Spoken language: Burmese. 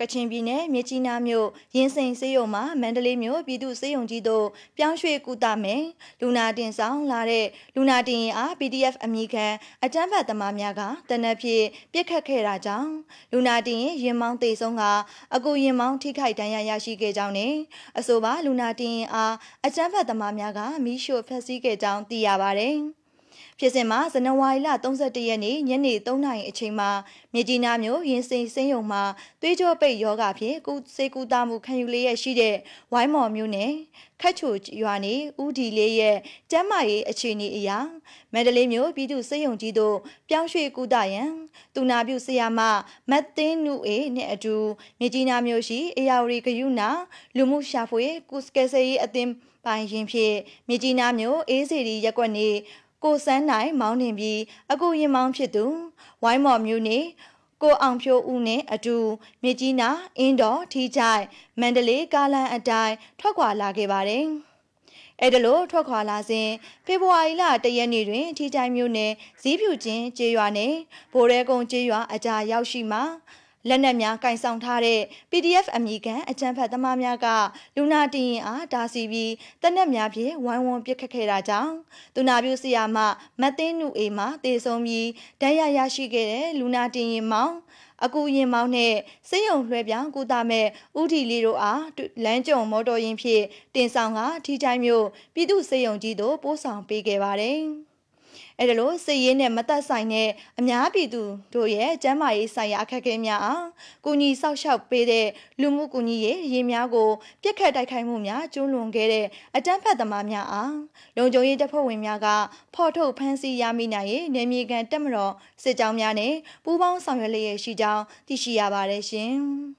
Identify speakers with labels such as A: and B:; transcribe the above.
A: ကချင်ပြည်နယ်မြစ်ကြီးနားမြို့ရင်းစိန်စေးရုံမှာမန္တလေးမြို့ပြည်သူ့စေးရုံကြီးတို့ပြောင်းရွှေ့ကုသမယ်လူနာတင်ဆောင်လာတဲ့လူနာတင်ရင်အား PDF အမိခံအကြမ်းဖက်သမားများကတနက်ဖြစ်ပြစ်ခတ်ခဲ့တာကြောင့်လူနာတင်ရင်ရင်မောင်းတေဆုံးကအကူရင်မောင်းထိခိုက်ဒဏ်ရာရရှိခဲ့ကြောင်းနဲ့အဆိုပါလူနာတင်ရင်အားအကြမ်းဖက်သမားများကမိရှို့ဖျက်ဆီးခဲ့ကြောင်းသိရပါတယ်။ ဖြစ်စဉ်မှာဇန်နဝါရီလ31ရက်နေ့ညနေ3နာရီအချိန်မှာမြေကြီးနားမြို့ရင်စိန်စင်းယုံမှာသွေးကြောပိတ်ယောဂဖြင့်ကုစေကူတာမှုခံယူလေးရရှိတဲ့ဝိုင်းမော်မြို့နယ်ခတ်ချိုရွာနေဦးဒီလေးရဲ့ကျမ်းမာရေးအခြေအနေအရမန္တလေးမြို့ပြည်သူ့စေယုံကြီးတို့ပြောင်းရွှေ့ကူတာရန်တူနာပြုဆရာမမတ်သင်းနုအေနဲ့အတူမြေကြီးနားမြို့ရှိအေယာဝတီဂယုနာလူမှုရှာဖွေကုစကဲဆေးအသင်းပိုင်ရင်ဖြင့်မြေကြီးနားမြို့အေးစီရီရက်ကွက်နေ ကိုစန်းနိုင်မောင်းနှင်ပြီးအကူရင်မောင်းဖြစ်သူဝိုင်းမော်မျိုးနေကိုအောင်ဖြိုးဦးနဲ့အတူမြကြီးနာအင်းတော်ထီချိုင်မန္တလေးကားလမ်းအတိုင်းထွက်ခွာလာခဲ့ပါတယ်။အဲ့ဒါလို့ထွက်ခွာလာစဉ်ဖေဖော်ဝါရီလတရက်နေ့တွင်ထီချိုင်မြို့နယ်ဇီးဖြူချင်းကျေးရွာနယ်ဗိုလ်ရဲကုန်းကျေးရွာအကြားရောက်ရှိမှာ လက်နက်များကင်ဆောင်ထားတဲ့ PDF အမည်ခံအကြံဖတ်သမားများကလူနာတင်ရင်အားတားဆီးပြီးတနက်များဖြင့်ဝိုင်းဝန်းပစ်ခတ်ခဲ့တာကြောင့်သူနာပြုဆရာမမတ်သိန်းနုအေးမှတေဆုံးပြီးဒဏ်ရာရရှိခဲ့တဲ့လူနာတင်ရင်မောင်အကူရင်မောင်းနဲ့စေယုံလွှဲပြောင်းကုသမဲ့ဥတီလီတို့အားလမ်းကြုံမော်တော်ယာဉ်ဖြင့်တင်ဆောင်ကထီချိုင်းမြို့ပြည်သူ့စေယုံကြီးတို့ပို့ဆောင်ပေးခဲ့ပါတယ်။ အဲ့ဒါလို့စစ်ရေးနဲ့မသက်ဆိုင်တဲ့အများပြည်သူတို့ရဲ့ကျန်းမာရေးဆိုင်ရာအခက်အခဲများအားကုညီဆောက်ရှောက်ပေးတဲ့လူမှုကူညီရေးရေးများကိုပြစ်ခတ်တိုက်ခိုက်မှုများကျူးလွန်ခဲ့တဲ့အတန်းဖက်သမားများအားလုံခြုံရေးတပ်ဖွဲ့ဝင်များကဖော်ထုတ်ဖမ်းဆီးရမိနိုင်ရေးနေမြေကန်တက်မတော်စစ်ကြောင်းများနဲ့ပူးပေါင်းဆောင်ရွက်လျက်ရှိကြောင်းသိရှိရပါတယ်ရှင်။